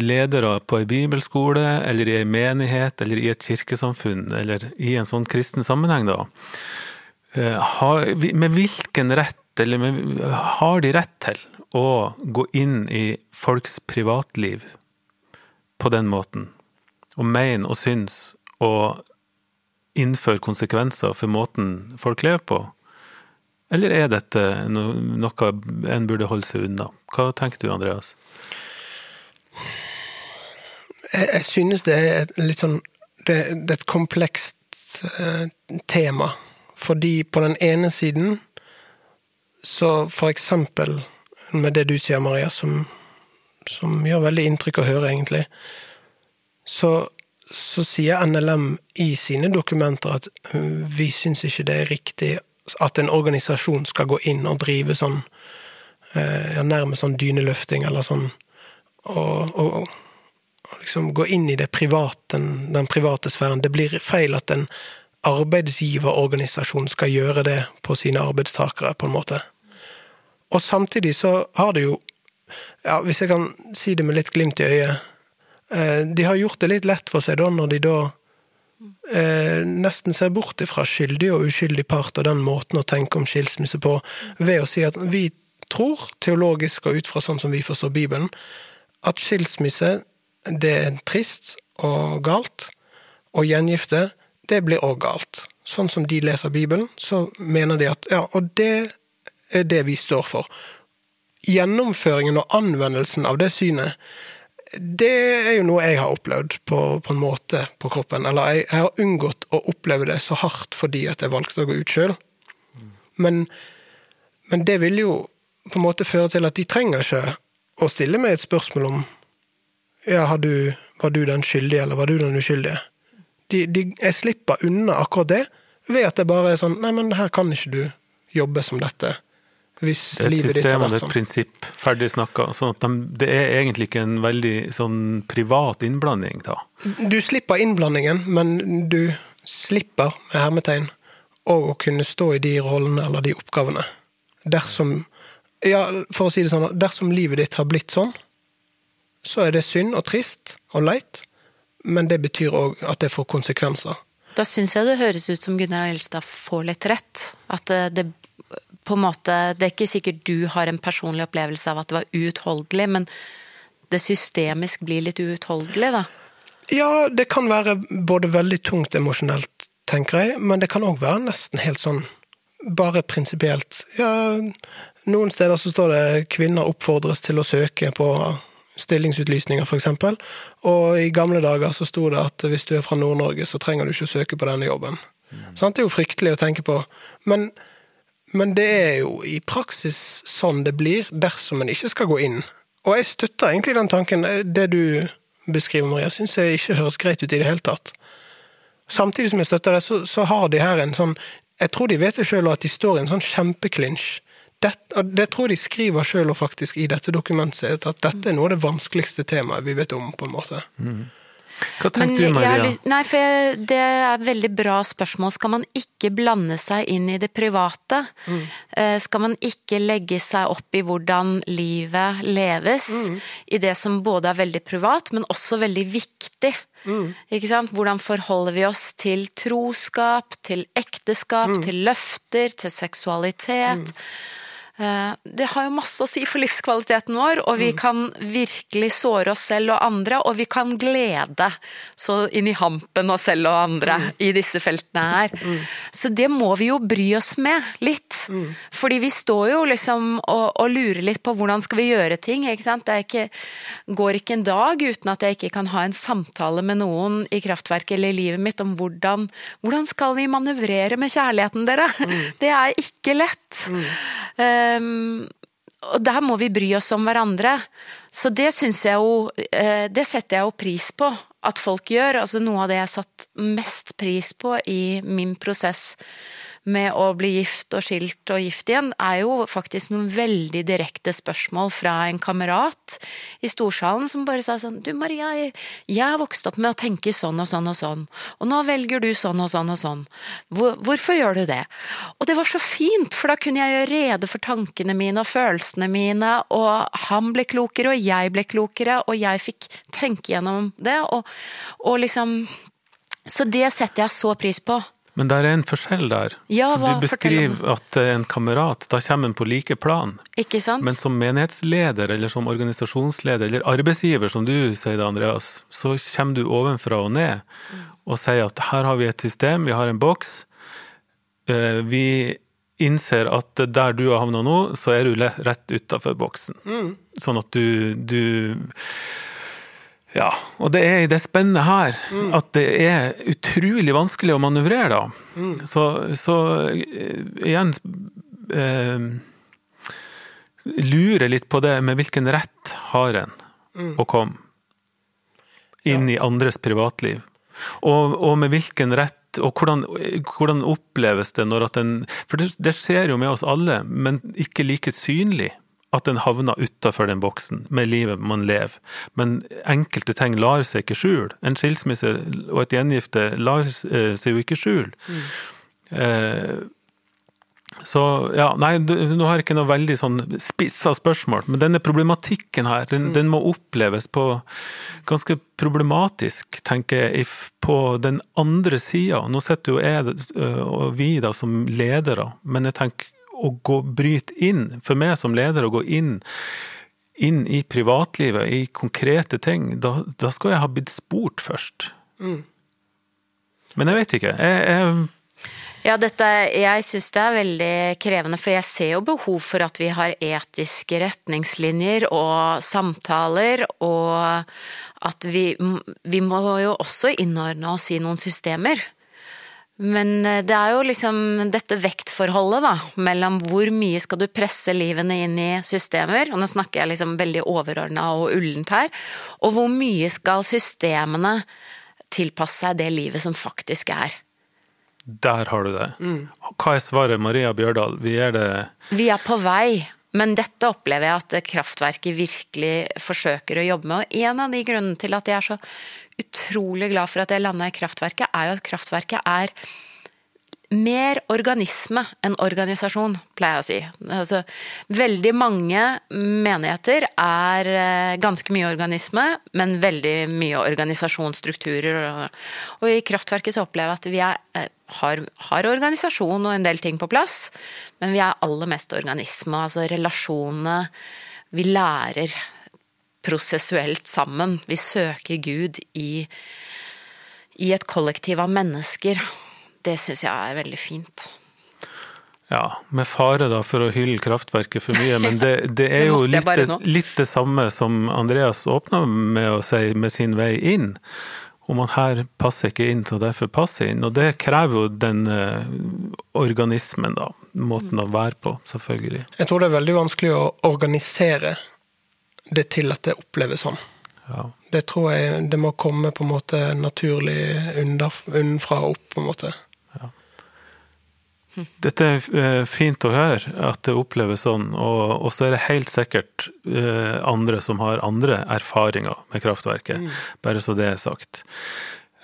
leder på en bibelskole, eller i en menighet, eller i et kirkesamfunn, eller i en sånn kristen sammenheng, da, med hvilken rett eller har de rett til å gå inn i folks privatliv på den måten? Og mene og synes og innføre konsekvenser for måten folk lever på? Eller er dette noe en burde holde seg unna? Hva tenker du, Andreas? Jeg, jeg synes det er et litt sånn Det, det er et komplekst eh, tema. Fordi på den ene siden så for eksempel med det du sier, Maria, som, som gjør veldig inntrykk å høre, egentlig, så, så, sier NLM i sine dokumenter at vi syns ikke det er riktig at en organisasjon skal gå inn og drive sånn ja, nærmest sånn dyneløfting, eller sånn og, og, liksom gå inn i det private, den private sfæren. Det blir feil at en arbeidsgiverorganisasjon skal gjøre det på sine arbeidstakere, på en måte. Og samtidig så har det jo, ja, hvis jeg kan si det med litt glimt i øyet De har gjort det litt lett for seg da, når de da eh, nesten ser bort ifra skyldig og uskyldig part og den måten å tenke om skilsmisse på, ved å si at vi tror, teologisk og ut fra sånn som vi forstår Bibelen, at skilsmisse det er trist og galt, og gjengifte det blir òg galt. Sånn som de leser Bibelen, så mener de at ja, og det er det vi står for. Gjennomføringen og anvendelsen av det synet, det er jo noe jeg har opplevd på, på en måte på kroppen. Eller jeg, jeg, har unngått å oppleve det så hardt fordi at jeg valgte å gå ut sjøl. Men, men, det vil jo på en måte føre til at de trenger ikke å stille meg et spørsmål om ja, du, var du den skyldige, eller var du den uskyldige? De, de, jeg slipper unna akkurat det ved at det bare er sånn Nei, men her kan ikke du jobbe som dette hvis det er et system og et sånn. prinsipp, ferdig snakka. Sånn at de, det er egentlig ikke en veldig sånn privat innblanding, da. Du slipper innblandingen, men du slipper, med hermetegn, å kunne stå i de rollene eller de oppgavene. Dersom Ja, for å si det sånn, dersom livet ditt har blitt sånn, så er det synd og trist og leit, men det betyr òg at det får konsekvenser. Da syns jeg det høres ut som Gunnar Elstad får litt rett. At det på en måte Det er ikke sikkert du har en personlig opplevelse av at det var uutholdelig, men det systemisk blir litt uutholdelig, da? Ja, det kan være både veldig tungt emosjonelt, tenker jeg, men det kan òg være nesten helt sånn bare prinsipielt. Ja, noen steder så står det 'kvinner oppfordres til å søke' på stillingsutlysninger, f.eks. Og i gamle dager så sto det at hvis du er fra Nord-Norge, så trenger du ikke å søke på denne jobben. Mm. Sånn, det er jo fryktelig å tenke på. Men men det er jo i praksis sånn det blir dersom en ikke skal gå inn. Og jeg støtter egentlig den tanken. Det du beskriver, Maria, syns jeg ikke høres greit ut i det hele tatt. Samtidig som jeg støtter det, så, så har de her en sånn Jeg tror de vet det sjøl at de står i en sånn kjempeklinsj. Det, det, tror jeg de skriver sjøl faktisk i dette dokumentet, at dette er noe av det vanskeligste temaet vi vet om, på en måte. Mm. Hva tenkte du, Maria? Lyst, nei, for jeg, Det er et veldig bra spørsmål. Skal man ikke blande seg inn i det private? Mm. Skal man ikke legge seg opp i hvordan livet leves? Mm. I det som både er veldig privat, men også veldig viktig. Mm. Ikke sant? Hvordan forholder vi oss til troskap, til ekteskap, mm. til løfter, til seksualitet? Mm. Eh, det har jo masse å si for livskvaliteten vår, og vi mm. kan virkelig såre oss selv og andre, og vi kan glede så inn i hampen oss selv og andre mm. i disse feltene her. Mm. Så det må vi jo bry oss med litt. Fordi vi står jo liksom og, og, lurer litt på hvordan skal vi gjøre ting, ikke sant. Det ikke, går ikke en dag uten at jeg ikke kan ha en samtale med noen i kraftverket eller i livet mitt om hvordan, hvordan skal vi manøvrere med kjærligheten, dere? Det er ikke lett. Um, og der må vi bry oss om hverandre. Så det syns jeg jo eh, Det setter jeg jo pris på at folk gjør. Altså noe av det jeg satt mest pris på i min prosess med å bli gift og skilt og gift igjen, er jo faktisk noen veldig direkte spørsmål fra en kamerat i storsalen som bare sa sånn Du Maria, jeg har vokst opp med å tenke sånn og sånn og sånn, og nå velger du sånn og sånn og sånn. Hvor, hvorfor gjør du det? Og det var så fint, for da kunne jeg gjøre rede for tankene mine og følelsene mine, og han ble klokere, og jeg ble klokere, og jeg fikk tenke gjennom det, og, og liksom Så det setter jeg så pris på. Men det er en forskjell der. Ja, hva, du beskriver at en kamerat, da kommer en på like plan. Ikke sant? Men som menighetsleder, eller som organisasjonsleder, eller arbeidsgiver, som du sier det, Andreas, så kommer du ovenfra og ned og sier at her har vi et system, vi har en boks. Eh, vi innser at der du har havna nå, så er du rett utafor boksen. Mm. Sånn at du, du ja, og det er i det spennet her mm. at det er utrolig vanskelig å manøvrere, da. Mm. Så, så, eh, igjen eh, Lurer litt på det med hvilken rett har en mm. å komme inn ja. i andres privatliv? Og, og, med hvilken rett og hvordan, hvordan oppleves det når at en For det, det skjer jo med oss alle, men ikke like synlig at den havner utafor den boksen med livet man lever. Men enkelte ting lar seg ikke skjule. En skilsmisse og et gjengifte lar eh, seg jo ikke skjule. Mm. Eh, Så ja, nei, nå har jeg ikke noe veldig sånn spissa spørsmål, men denne problematikken her, den, den må oppleves på ganske problematisk, tenker jeg, på den andre sida. Nå sitter jo jeg øh, og vi da som ledere, men jeg tenker å gå bryte inn, for meg som leder, å gå inn inn i privatlivet, i konkrete ting, da, da skal jeg ha blitt spurt først. Men jeg vet ikke. Jeg, jeg, Ja, dette, jeg syns det er veldig krevende, for jeg ser jo behov for at vi har etiske retningslinjer og samtaler, og at vi, vi må jo også innordne oss i noen systemer. Men eh, det er jo liksom dette vektforholdet, da, mellom hvor mye skal du presse livene inn i systemer, og nå snakker jeg liksom veldig overordna og ullent her, og hvor mye skal systemene tilpasse seg det livet som faktisk er. der har du det. Hva er svaret, Maria Bjørdal? Vi er det Vi er på vei, men dette opplever jeg at kraftverket virkelig forsøker å jobbe med. Og en av de grunnene til at jeg er så utrolig glad for at jeg landa i kraftverket, er jo at kraftverket er mer organisme enn organisasjon, pleier jeg å si. Altså, veldig mange menigheter er eh, ganske mye organisme, men veldig mye organisasjonsstrukturer. Og, i Kraftverket så opplever jeg at vi er, eh, har, har organisasjon og en del ting på plass, men vi er aller mest organisme, altså relasjonene. Vi lærer prosessuelt sammen. Vi søker Gud i, i et kollektiv av mennesker. Det syns jeg er veldig fint. Ja, med fare da for å hylle kraftverket for mye, men det, det er jo litt, litt det samme som Andreas åpna med å si med sin vei inn. Om man her passer ikke inn, så derfor passer inn. Og det krever jo den eh, organismen, da. Måten å være på, selvfølgelig. Jeg tror det er veldig vanskelig å organisere det til at det oppleves sånn. Ja. Det tror jeg det må komme på en måte naturlig unnfra og opp, på en måte. Dette er eh, fint å høre, at det oppleves sånn. Og, så er det helt sikkert eh, andre som har andre erfaringer med kraftverket. Bare så det er sagt.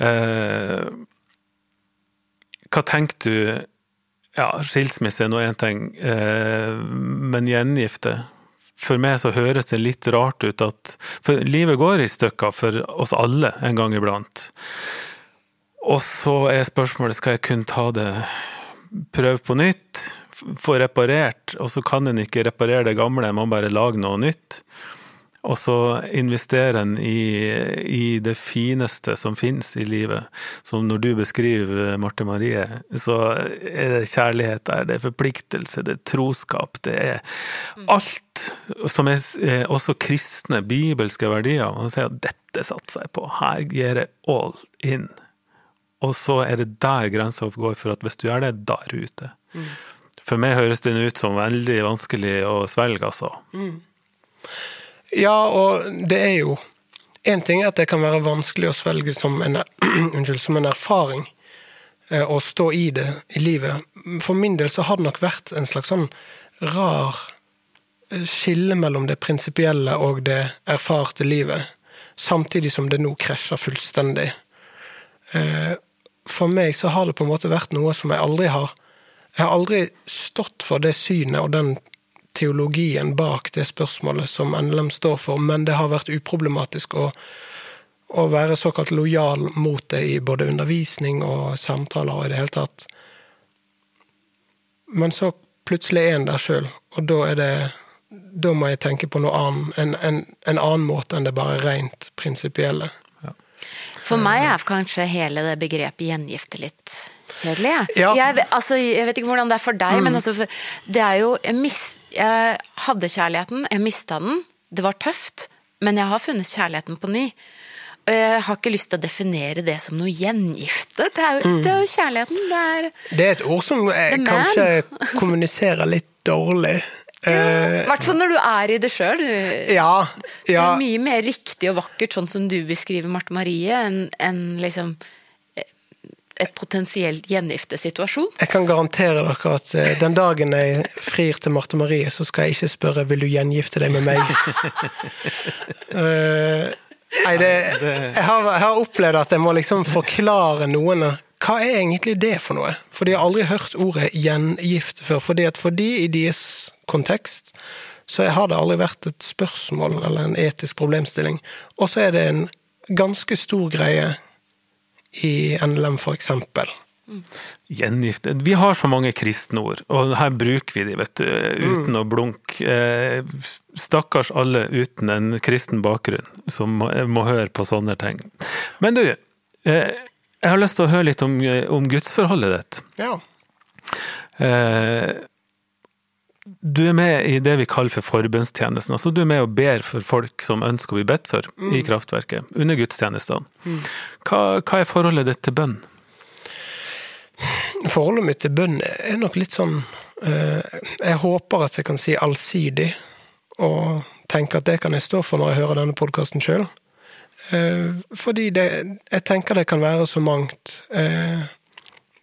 Eh, hva tenker du Ja, skilsmisse er nå én ting, men gjengifte For meg så høres det litt rart ut at For livet går i stykker for oss alle en gang iblant. Og så er spørsmålet skal jeg kunne ta det prøve på nytt, få reparert, og så kan en ikke reparere det gamle, man bare lager noe nytt. Og så investerer en i, i det fineste som finnes i livet. Som når du beskriver Marte Marie, så er det kjærlighet der, det er forpliktelse, det er troskap, det er alt som er eh, også kristne, bibelske verdier. Man sier at dette satser jeg på, her gir jeg all in. Og så er det der grensa går for at hvis du gjør det, da er du ute. For meg høres den ut som veldig vanskelig å svelge, altså. Ja, og det er jo En ting er at det kan være vanskelig å svelge som en, unnskyld, som en erfaring. eh, Å stå i det i livet. For min del så har det nok vært en slags sånn rar eh, skille mellom det prinsipielle og det erfarte livet. Samtidig som det nå krasjer fullstendig. For meg så har det på en måte vært noe som jeg aldri har Jeg har aldri stått for det synet og den teologien bak det spørsmålet som NLM står for, men det har vært uproblematisk å, å være såkalt lojal mot det i både undervisning og samtaler og i det hele tatt. Men så plutselig er en der sjøl, og da er det da må jeg tenke på noe annet, en, en, en annen måte enn det bare rent prinsipielle. For meg er kanskje hele det begrepet gjengifte litt kjedelig. Ja. Jeg, altså, jeg vet ikke hvordan det er for deg, men altså, det er jo jeg, mist, jeg hadde kjærligheten, jeg mista den. Det var tøft, men jeg har funnet kjærligheten på ny. Og jeg har ikke lyst til å definere det som noe gjengifte. Det er jo, det er jo kjærligheten. Det er Det er et ord som eh, kanskje kommuniserer litt dårlig. Eh, I hvert fall når du er i det sjøl. ja, Det er mye mer riktig og vakkert, sånn som du beskriver Marte Marie, enn en liksom eh, et potensielt gjengiftesituasjon. jeg kan garantere dere at eh, den dagen jeg frir til Marte Marie, så skal jeg ikke spørre vil du gjengifte deg med meg. uh, nei, det, jeg, har, jeg har opplevd at jeg må liksom forklare noen hva er egentlig det for noe? For de har aldri hørt ordet 'gjengifte' før. Fordi at for de i deres kontekst så har det aldri vært et spørsmål eller en etisk problemstilling. Og så er det en ganske stor greie i NLM, for eksempel. Gjengift Vi har så mange kristne ord, og her bruker vi de, vet du, uten å blunke. Eh, stakkars alle uten en kristen bakgrunn, som må, må høre på sånne ting. Men du, eh, jeg har lyst til å høre litt om, om gudsforholdet ditt. Ja. Eh, du er med i det vi kaller for forbønnstjenesten. Altså du er med og ber for folk som ønsker å bli bedt for i kraftverket, under gudstjenestene. Hva, hva er forholdet ditt til bønn? Forholdet mitt til bønn er nok litt sånn eh, Jeg håper at jeg kan si allsidig, og tenker at det kan jeg stå for når jeg hører denne podkasten sjøl. Eh, fordi det, jeg tenker det kan være så mangt. Eh,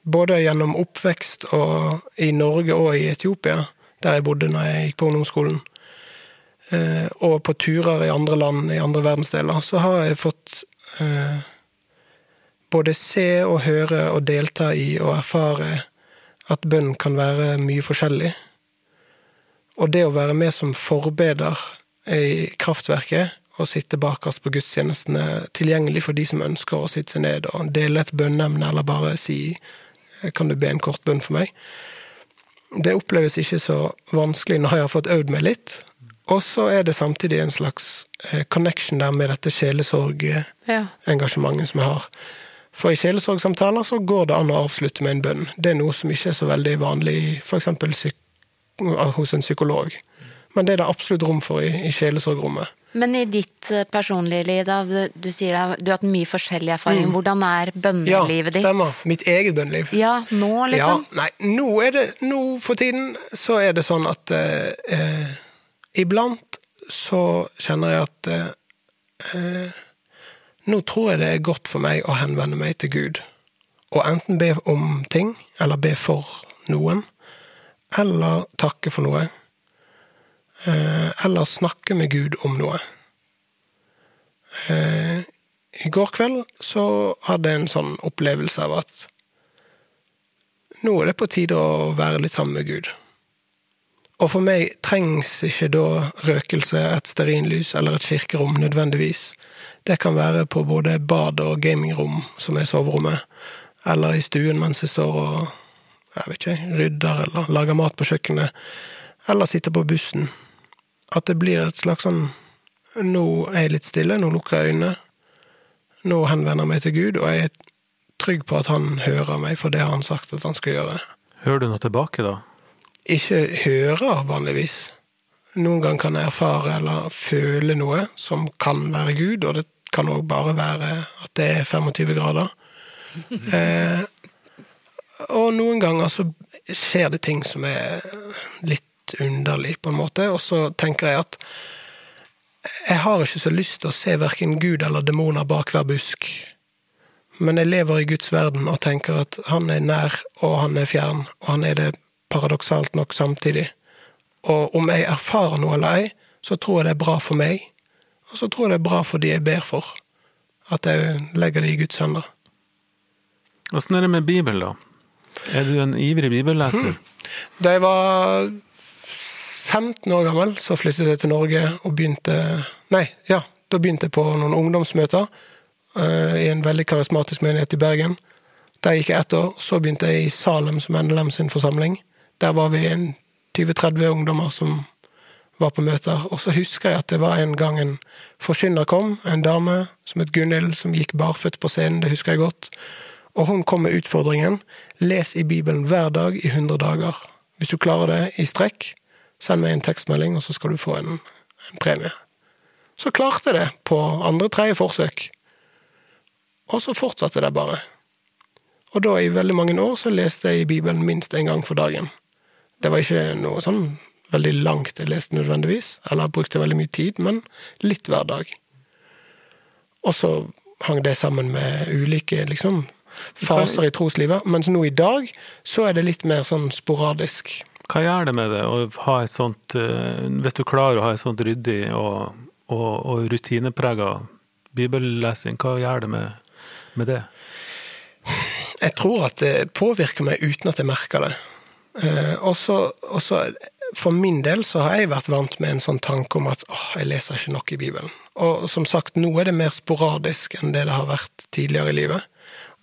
både gjennom oppvekst og i Norge og i Etiopia, der jeg bodde når jeg gikk på ungdomsskolen. Eh, og på turer i andre land, i andre verdensdeler, så har jeg fått eh, både se og høre og delta i og erfare at bønn kan være mye forskjellig. Og det å være med som forbeder i kraftverket og sitte bakerst på gudstjenestene, tilgjengelig for de som ønsker å sitte seg ned og dele et bønneemne, eller bare si 'kan du be en kort bønn for meg', det oppleves ikke så vanskelig når jeg har fått øvd meg litt. Og så er det samtidig en slags eh, connection der med dette sjelesorgengasjementet som jeg har. For i sjelesorgsamtaler så går det an å avslutte med en bønn. Det er noe som ikke er så veldig vanlig f.eks. hos en psykolog. Men det er det absolutt rom for i, i sjelesorgrommet. Men i ditt eh, personlige liv, da, du, sier da, du har hatt mye forskjellig erfaring. Hvordan er bønnelivet ditt? Ja, stemmer. Mitt eget bønneliv. Ja, nå liksom? Ja, nei, nå er det Nå for tiden så er det sånn at eh, eh, Iblant så kjenner jeg at eh, eh, Nå tror jeg det er godt for meg å henvende meg til Gud. Og enten be om ting, eller be for noen, eller takke for noe. Eh, eller snakke med Gud om noe. Eh, I går kveld så hadde jeg en sånn opplevelse av at nå er det på tide å være litt sammen med Gud. Og for meg trengs ikke da røkelse, et stearinlys eller et kirkerom nødvendigvis. Det kan være på både bad og gamingrom, som er soverommet, eller i stuen mens jeg står og jeg vet ikke, rydder eller lager mat på kjøkkenet, eller sitter på bussen. At det blir et slags sånn Nå er jeg litt stille, nå lukker jeg øynene. Nå henvender jeg meg til Gud, og jeg er trygg på at han hører meg, for det har han sagt at han skal gjøre. Hører du noe tilbake, da? Ikke hører, vanligvis. Noen ganger kan jeg erfare eller føle noe som kan være Gud, og det kan òg bare være at det er 25 grader. Eh, og noen ganger så skjer det ting som er litt underlig, på en måte, og så tenker jeg at jeg har ikke så lyst til å se verken Gud eller demoner bak hver busk. Men jeg lever i Guds verden og tenker at han er nær, og han er fjern, og han er det paradoksalt nok samtidig. Og om jeg erfarer noe eller ei, så tror jeg det er bra for meg, og så tror jeg det er bra for de jeg ber for. At jeg legger det i Guds hender. Åssen er det med Bibel, da? Er du en ivrig bibelleser? Da jeg var 15 år gammel, så flyttet jeg til Norge og begynte Nei, ja, da begynte jeg på noen ungdomsmøter uh, i en veldig karismatisk menighet i Bergen. Der gikk jeg ett år. Så begynte jeg i Salem som NLM sin forsamling. Der var vi en 20-30 ungdommer som var på møter. Og så husker jeg at det var en gang en forkynner kom, en dame som het Gunhild, som gikk barføtt på scenen, det husker jeg godt. Og hun kom med utfordringen les i Bibelen hver dag i 100 dager. Hvis du klarer det i strekk, send meg en tekstmelding, og så skal du få en, en premie. Så klarte jeg det på andre-tredje forsøk. Og så fortsatte det bare. Og da i veldig mange år så leste jeg i Bibelen minst én gang for dagen. Det var ikke noe sånn veldig langt jeg leste nødvendigvis, eller brukte veldig mye tid, men litt hver dag. Og så hang det sammen med ulike liksom, faser i troslivet, mens nå i dag så er det litt mer sånn sporadisk. Hva gjør det med det å ha et sånt eh, Hvis du klarer å ha et sånt ryddig og, og, og rutineprega bibellesing, hva gjør det med, med det? Jeg tror at det påvirker meg uten at jeg merker det. Eh, og så, for min del så har jeg vært vant med en sånn tanke om at åh, jeg leser ikke nok i Bibelen. Og som sagt, nå er det mer sporadisk enn det det har vært tidligere i livet.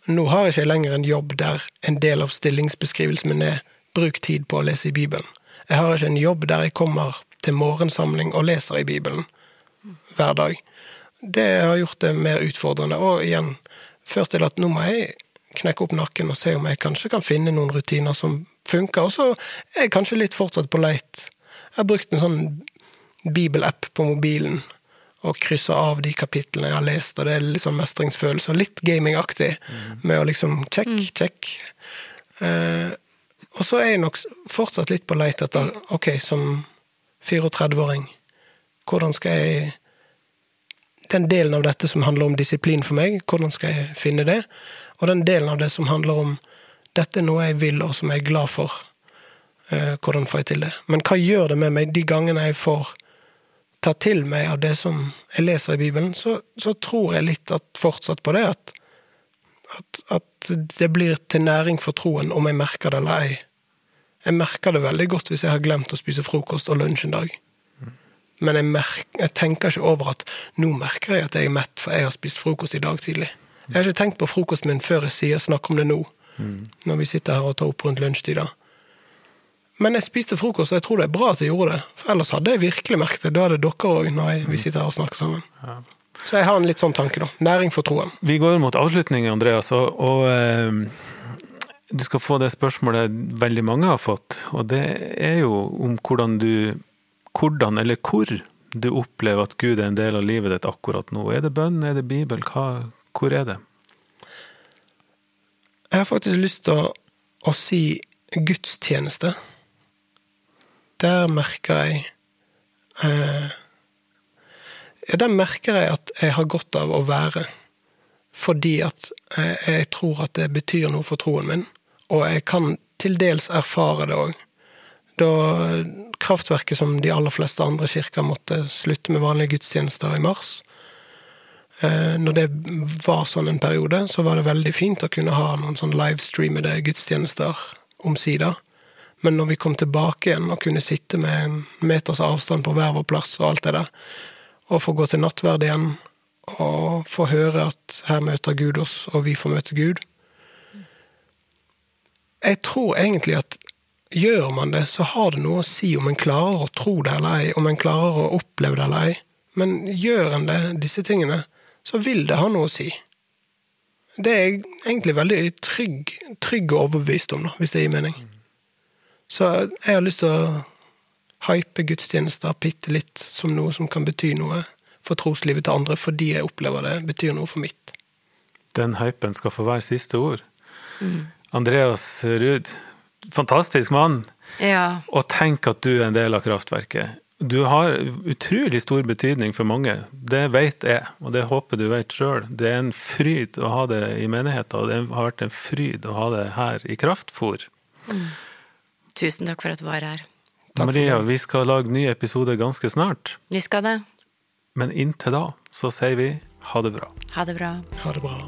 Nå har jeg ikke lenger en jobb der en del av stillingsbeskrivelsen min er bruk tid på å lese i Bibelen. Jeg har ikke en jobb der jeg kommer til morgensamling og leser i Bibelen hver dag. Det har gjort det mer utfordrende, og igjen ført til at nå må jeg knekke opp nakken og se om jeg kanskje kan finne noen rutiner som funker. Og så er jeg kanskje litt fortsatt på leit. Jeg har brukt en sånn bibelapp på mobilen og kryssa av de kapitlene jeg har lest, og det er litt sånn mestringsfølelse, og litt gamingaktig, mm. med å liksom check, mm. check. Eh, og så er jeg nok fortsatt litt på leit etter, ok, som 34-åring, hvordan skal jeg Den delen av dette som handler om disiplin for meg, hvordan skal jeg finne det? Og den delen av det som handler om dette er noe jeg vil, og som jeg er glad for, eh, hvordan får jeg til det? Men hva gjør det med meg de gangene jeg får ta til meg av det som jeg leser i Bibelen, så, så tror jeg litt at, fortsatt på det at, at, at, det blir til næring for troen om jeg merker det eller ei. Jeg merker det veldig godt hvis jeg har glemt å spise frokost og lunsj en dag. Men jeg, merker, jeg tenker ikke over at nå merker jeg at jeg er mett, for jeg har spist frokost i dag tidlig. Jeg har ikke tenkt på frokosten min før jeg sier 'snakk om det nå', når vi sitter her og tar opp rundt lunsjtida. Men jeg spiste frokost, og jeg tror det er bra at jeg gjorde det. For ellers hadde jeg virkelig merket det. Da det dere òg, når vi sitter her og snakker sammen. Så jeg har en litt sånn tanke, da. Næring for troen. Vi går mot avslutning, Andreas, og, og eh, du skal få det spørsmålet veldig mange har fått. Og det er jo om hvordan du Hvordan, eller hvor, du opplever at Gud er en del av livet ditt akkurat nå. Er det bønn, er det Bibel? Hva, hvor er det? Jeg har faktisk lyst til å, å si gudstjeneste der merker jeg eh, ja, Der merker jeg at jeg har godt av å være. Fordi at jeg, jeg tror at det betyr noe for troen min. Og jeg kan til dels erfare det òg. Da kraftverket, som de aller fleste andre kirker, måtte slutte med vanlige gudstjenester i mars, eh, når det var sånn en periode, så var det veldig fint å kunne ha noen sånn livestreamede gudstjenester omsider. Men når vi kom tilbake igjen og kunne sitte med en meters avstand på hver vår plass og alt det der, og få gå til nattverd igjen og få høre at her møter Gud oss, og vi får møte Gud Jeg tror egentlig at gjør man det, så har det noe å si om en klarer å tro det eller ei, om en klarer å oppleve det eller ei. Men gjør en det, disse tingene, så vil det ha noe å si. Det er jeg egentlig veldig trygg, trygg og overbevist om, hvis det gir mening. Så jeg har lyst til å hype gudstjenester bitte litt som noe som kan bety noe for troslivet til andre, fordi jeg opplever det betyr noe for mitt. Den hypen skal få være siste ord. Mm. Andreas Ruud, fantastisk mann. Ja. Og tenk at du er en del av kraftverket. Du har utrolig stor betydning for mange. Det vet jeg, og det håper du vet sjøl. Det er en fryd å ha det i menigheten, og det har vært en fryd å ha det her i Kraftfor. Mm. Tusen takk for at du var her. Maria, vi skal lage ny episode ganske snart. Vi skal det. Men inntil da så sier vi ha det bra. Ha det bra. Ha det bra.